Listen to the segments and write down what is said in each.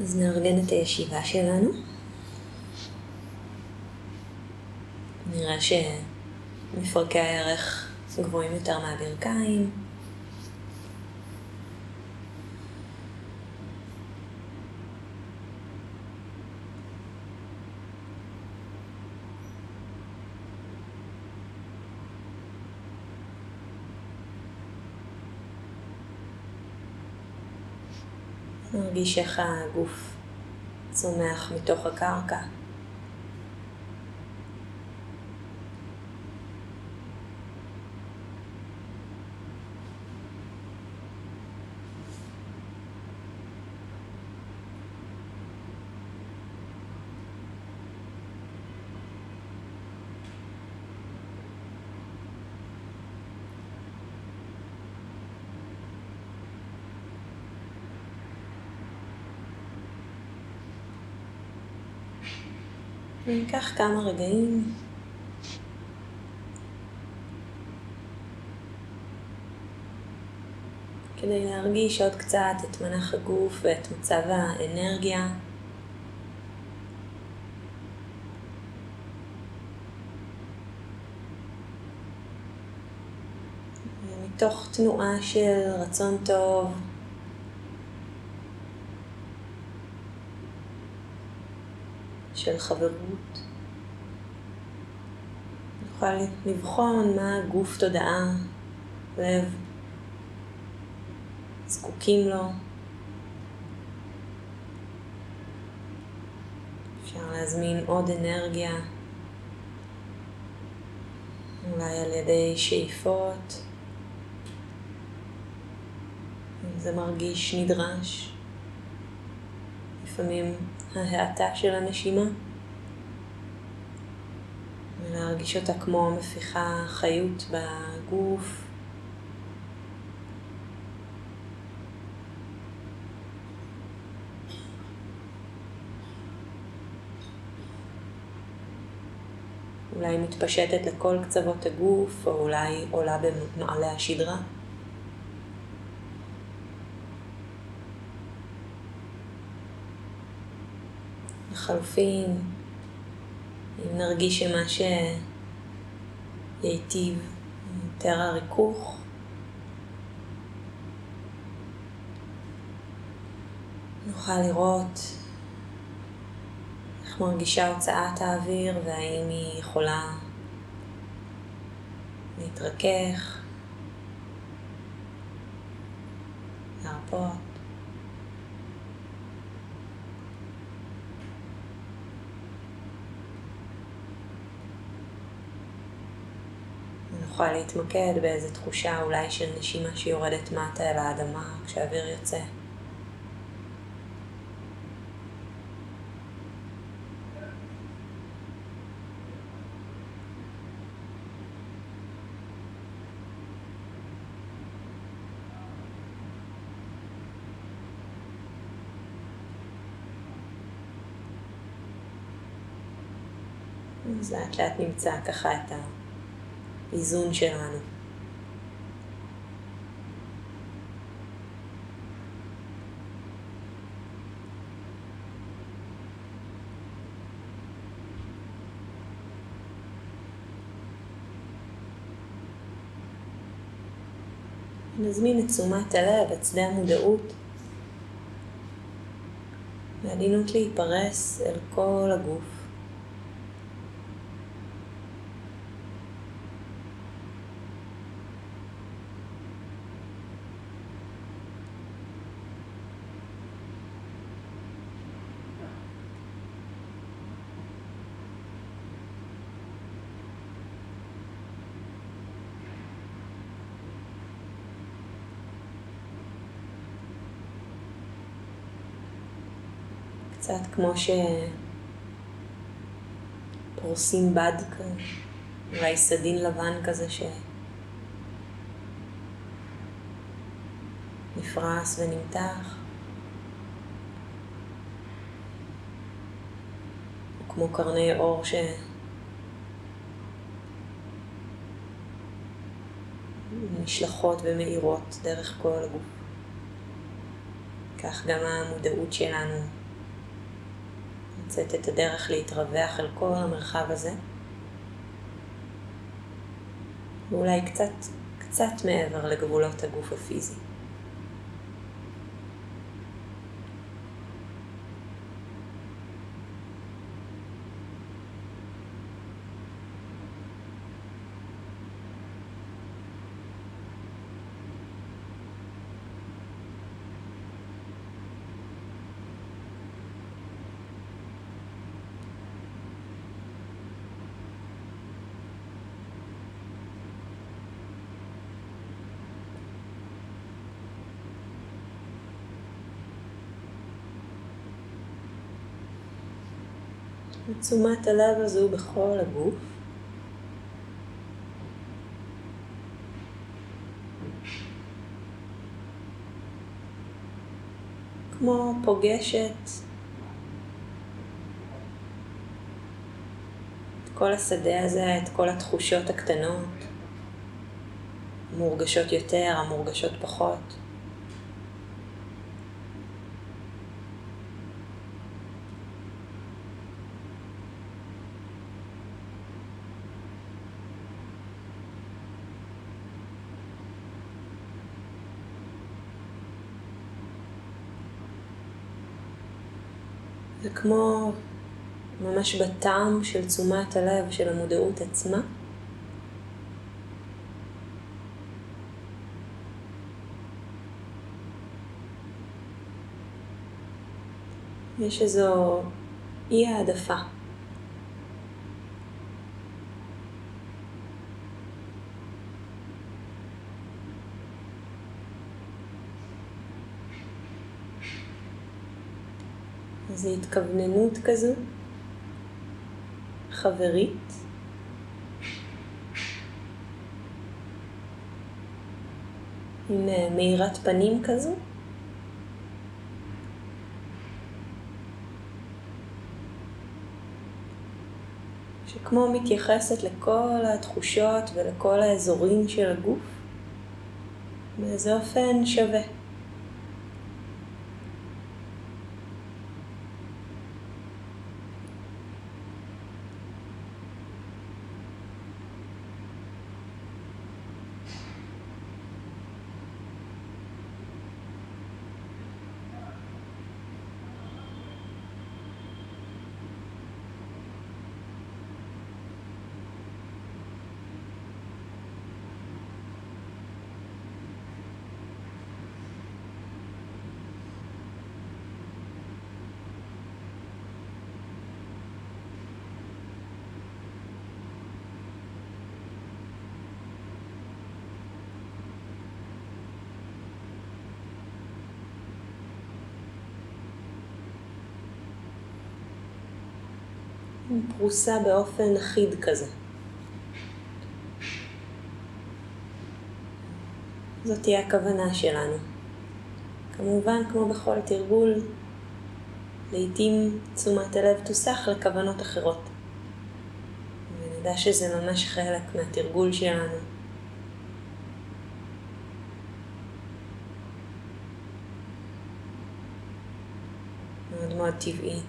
אז נארגן את הישיבה שלנו. נראה שמפרקי הערך גבוהים יותר מהברכיים. נרגיש איך הגוף צומח מתוך הקרקע. וניקח כמה רגעים כדי להרגיש עוד קצת את מנח הגוף ואת מצב האנרגיה. מתוך תנועה של רצון טוב, של חברות. נוכל לבחון מה גוף תודעה, לב, זקוקים לו. אפשר להזמין עוד אנרגיה, אולי על ידי שאיפות, אם זה מרגיש נדרש. לפעמים ההאטה של הנשימה, ולהרגיש אותה כמו מפיחה חיות בגוף. אולי מתפשטת לכל קצוות הגוף, או אולי עולה במעלה השדרה. לחלופין, אם נרגיש שמה שייטיב יותר הריכוך, נוכל לראות איך מרגישה הוצאת האוויר והאם היא יכולה להתרכך, להרפות. נוכל להתמקד באיזו תחושה אולי של נשימה שיורדת מטה אל האדמה כשהאוויר יוצא. אז לאט לאט נמצא ככה את ה... האיזון שלנו. נזמין את תשומת הלב, את שדה המודעות, ועדינות להיפרס אל כל הגוף. קצת כמו שפורסים בד כזה, אולי סדין לבן כזה שנפרס ונמתח. כמו קרני אור ש... נשלחות ומאירות דרך כל הגוף. כך גם המודעות שלנו מוצאת את הדרך להתרווח על כל המרחב הזה. ואולי קצת, קצת מעבר לגבולות הגוף הפיזי. תשומת הלב הזו בכל הגוף. כמו פוגשת את כל השדה הזה, את כל התחושות הקטנות, המורגשות יותר, המורגשות פחות. כמו ממש בטעם של תשומת הלב של המודעות עצמה. יש איזו אי העדפה. איזו התכווננות כזו, חברית. עם אה, מאירת פנים כזו. שכמו מתייחסת לכל התחושות ולכל האזורים של הגוף באיזה אופן שווה. פרוסה באופן אחיד כזה. זאת תהיה הכוונה שלנו. כמובן, כמו בכל תרגול, לעתים תשומת הלב תוסח לכוונות אחרות. ונדע שזה ממש חלק מהתרגול שלנו. מאוד מאוד טבעי.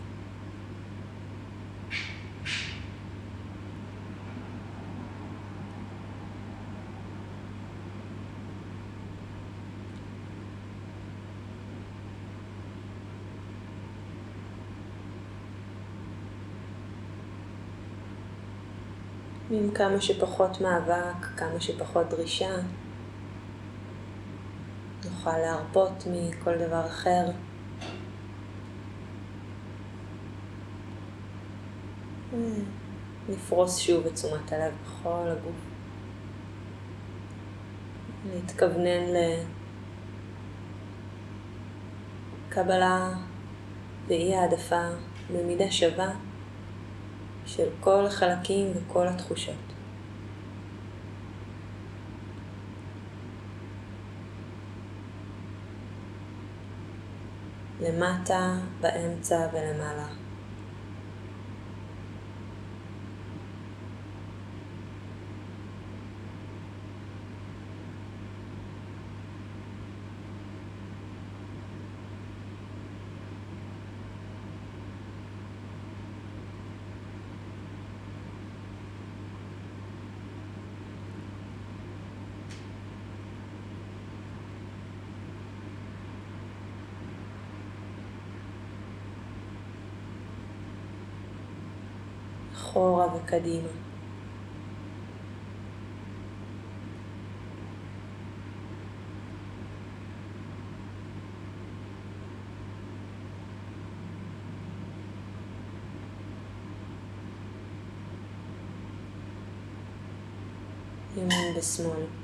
עם כמה שפחות מאבק, כמה שפחות דרישה. נוכל להרפות מכל דבר אחר. נפרוס שוב את תשומת הלב בכל הגוף. להתכוונן לקבלה ואי העדפה במידה שווה של כל החלקים וכל התחושות. למטה, באמצע ולמעלה. אחורה וקדימה. ימין ושמאל.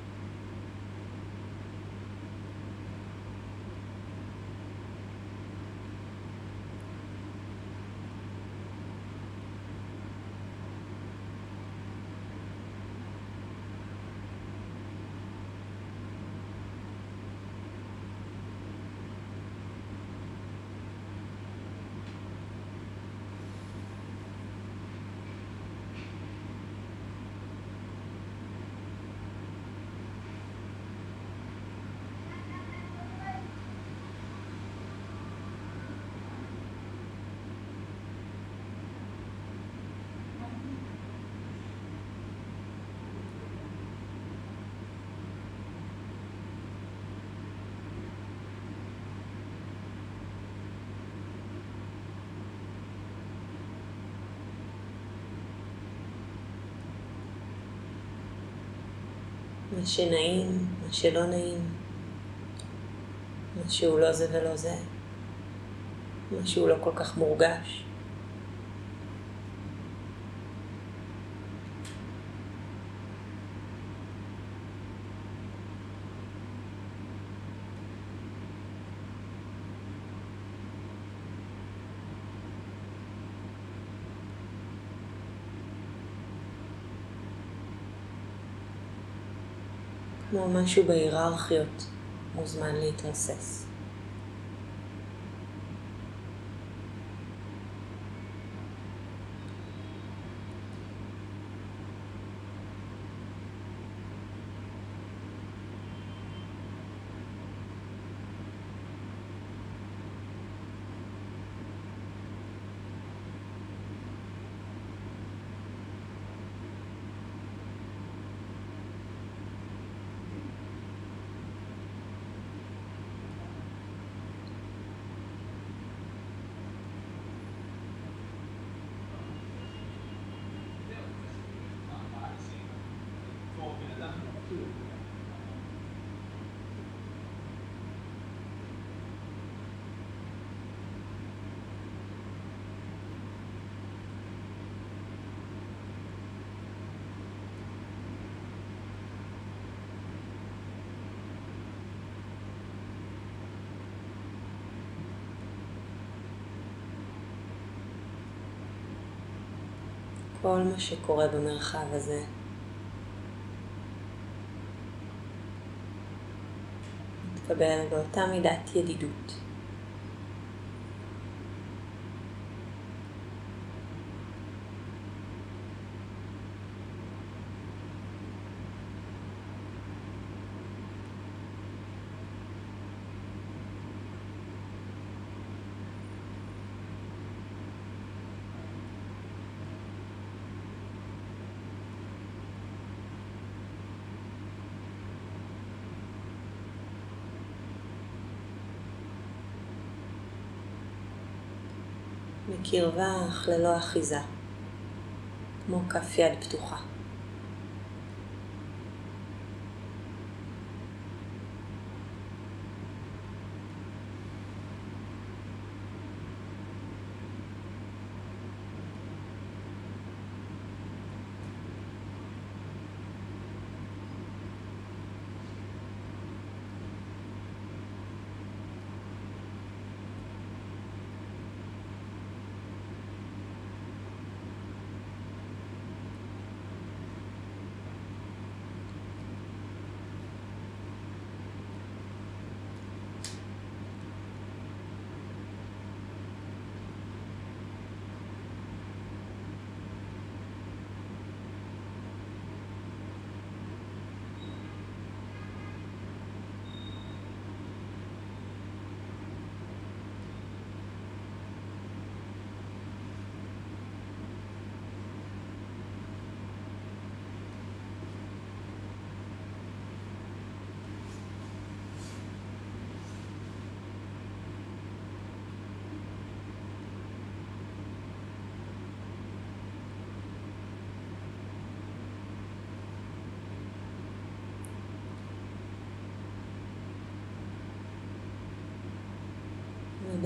מה שנעים, מה שלא נעים, מה שהוא לא זה ולא זה, מה שהוא לא כל כך מורגש. כמו משהו בהיררכיות, מוזמן להתרסס. כל מה שקורה במרחב הזה. מתקבל באותה מידת ידידות. בקרבה אך ללא אחיזה, כמו כף יד פתוחה.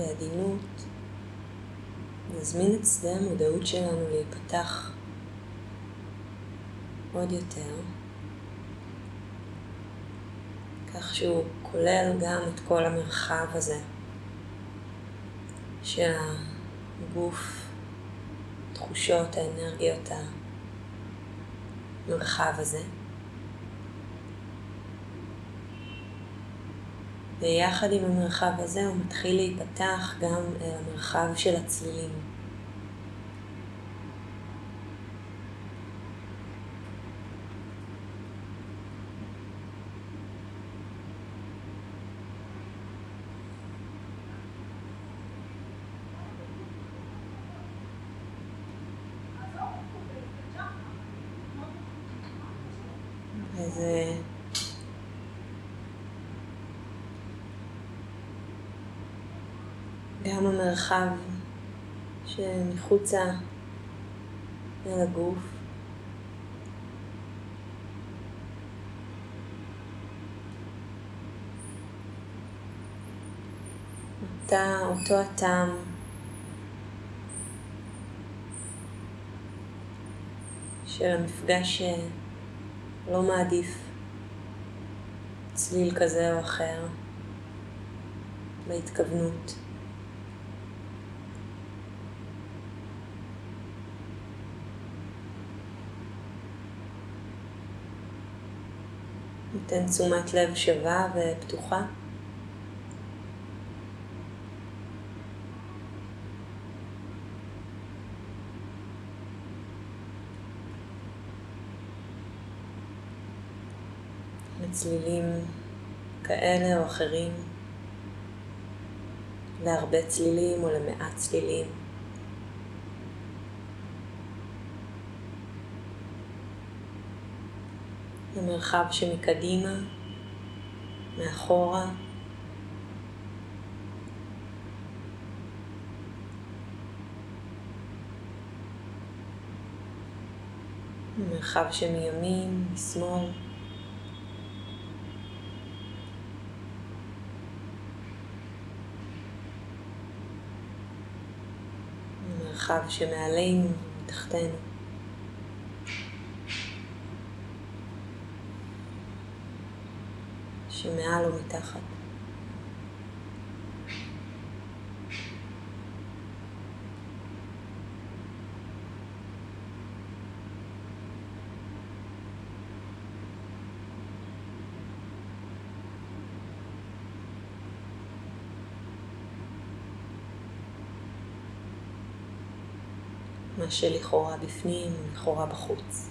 ובעדינות נזמין את שדה המודעות שלנו להיפתח עוד יותר, כך שהוא כולל גם את כל המרחב הזה של הגוף, תחושות, האנרגיות, המרחב הזה. ויחד עם המרחב הזה הוא מתחיל להיפתח גם אל המרחב של הצלילים. גם המרחב שמחוצה אל הגוף. אותה, אותו הטעם של המפגש שלא מעדיף צליל כזה או אחר בהתכוונות. ניתן תשומת לב שווה ופתוחה. לצלילים כאלה או אחרים, להרבה צלילים או למעט צלילים. למרחב שמקדימה, מאחורה. מרחב שמימין, משמאל. מרחב שמעלינו, מתחתנו. שמעל ומתחת. מה שלכאורה בפנים, לכאורה בחוץ.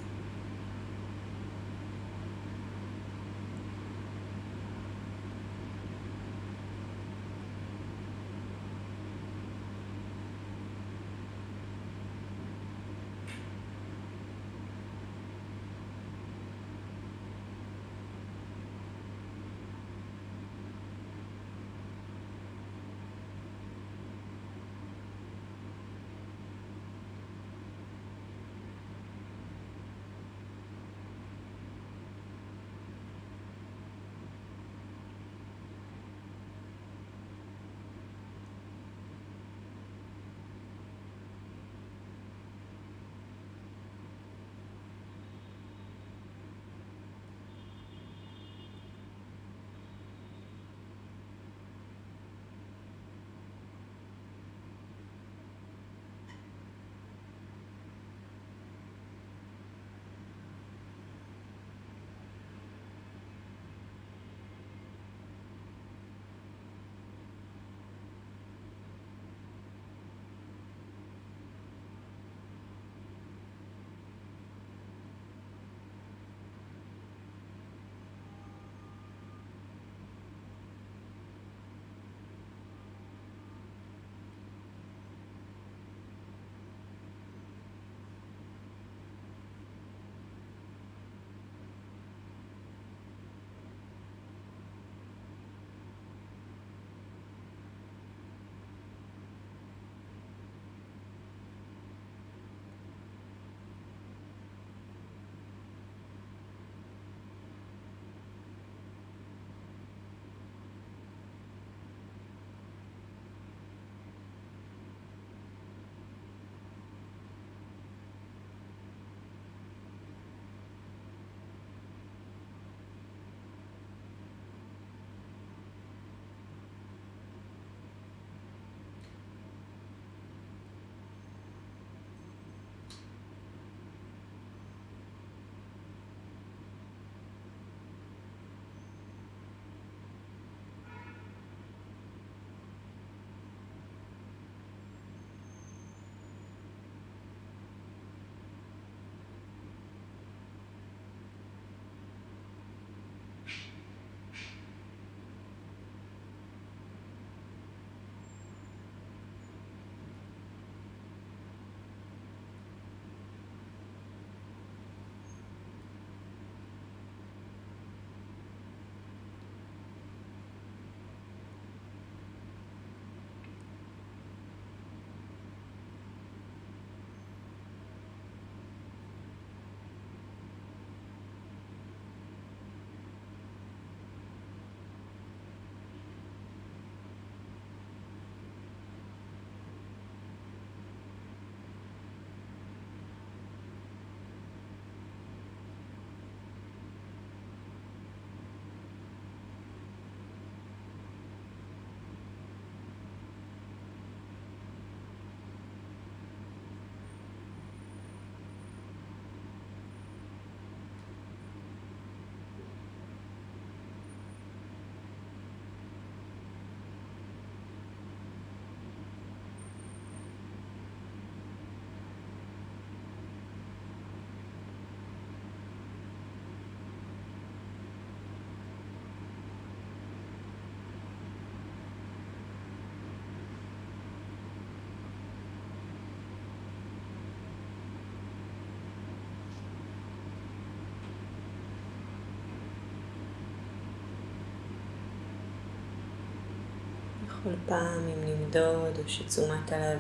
כל פעם אם נמדוד או שתשומת הלב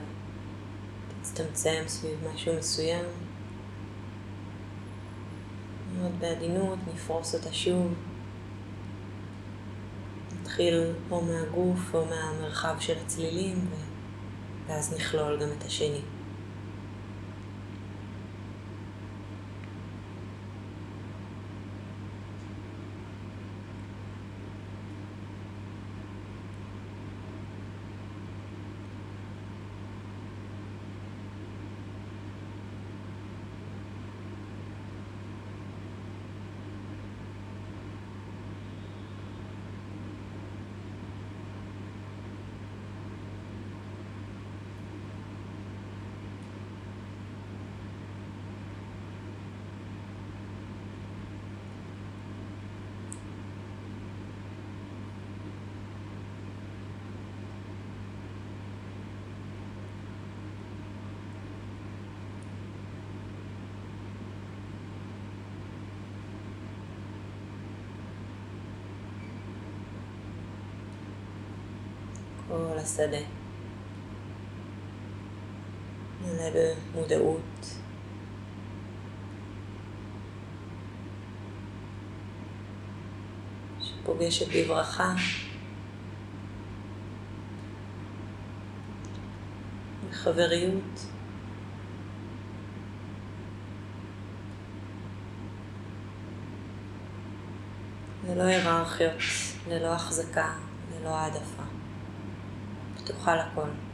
תצטמצם סביב משהו מסוים, מאוד בעדינות נפרוס אותה שוב. נתחיל או מהגוף או מהמרחב של הצלילים ואז נכלול גם את השני. כל השדה. מלא במודעות. שפוגשת בברכה. בחבריות. ללא היררכיות, ללא החזקה, ללא העדפה. פתוחה לכל.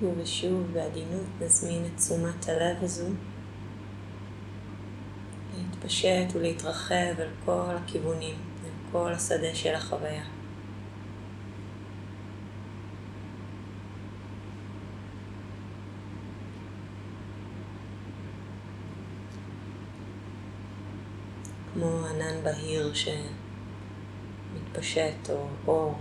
שוב ושוב בעדינות נזמין את תשומת הלב הזו להתפשט ולהתרחב אל כל הכיוונים, אל כל השדה של החוויה. כמו ענן בהיר שמתפשט או אור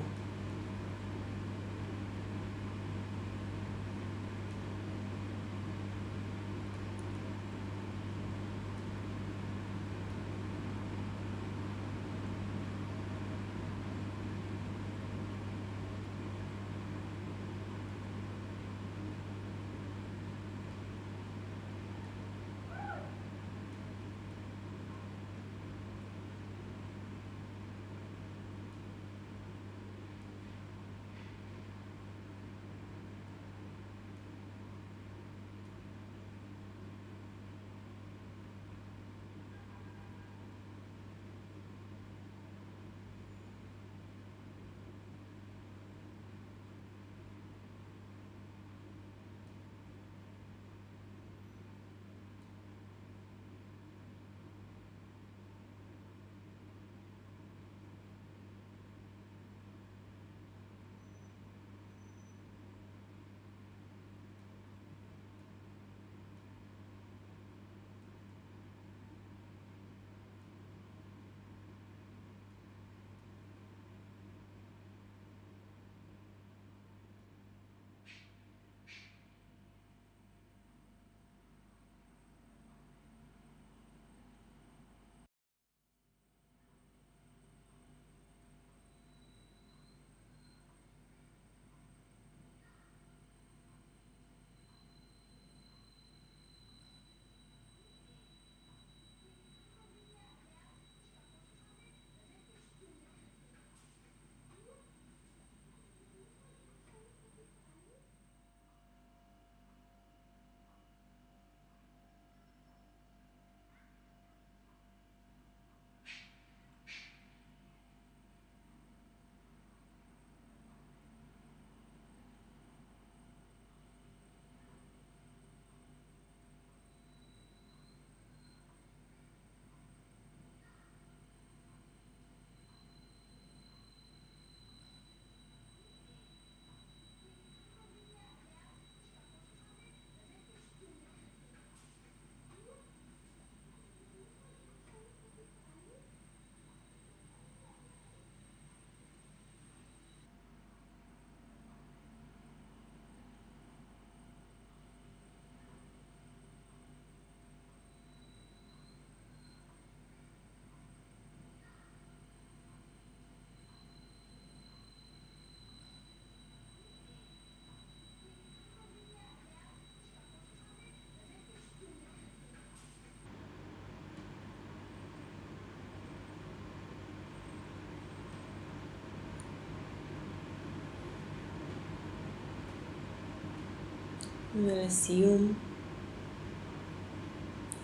ולסיום,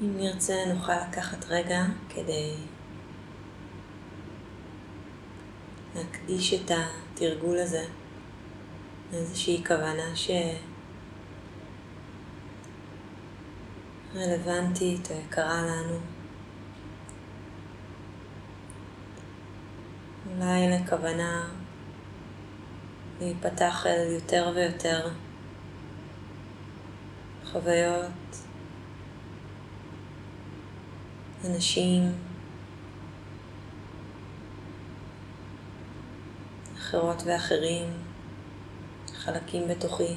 אם נרצה נוכל לקחת רגע כדי להקדיש את התרגול הזה לאיזושהי כוונה שרלוונטית או יקרה לנו. אולי לכוונה להיפתח אל יותר ויותר חוויות, אנשים, אחרות ואחרים, חלקים בתוכי.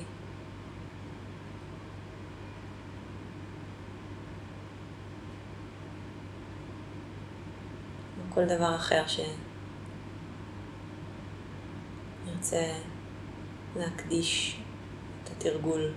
כל דבר אחר שנרצה להקדיש את התרגול.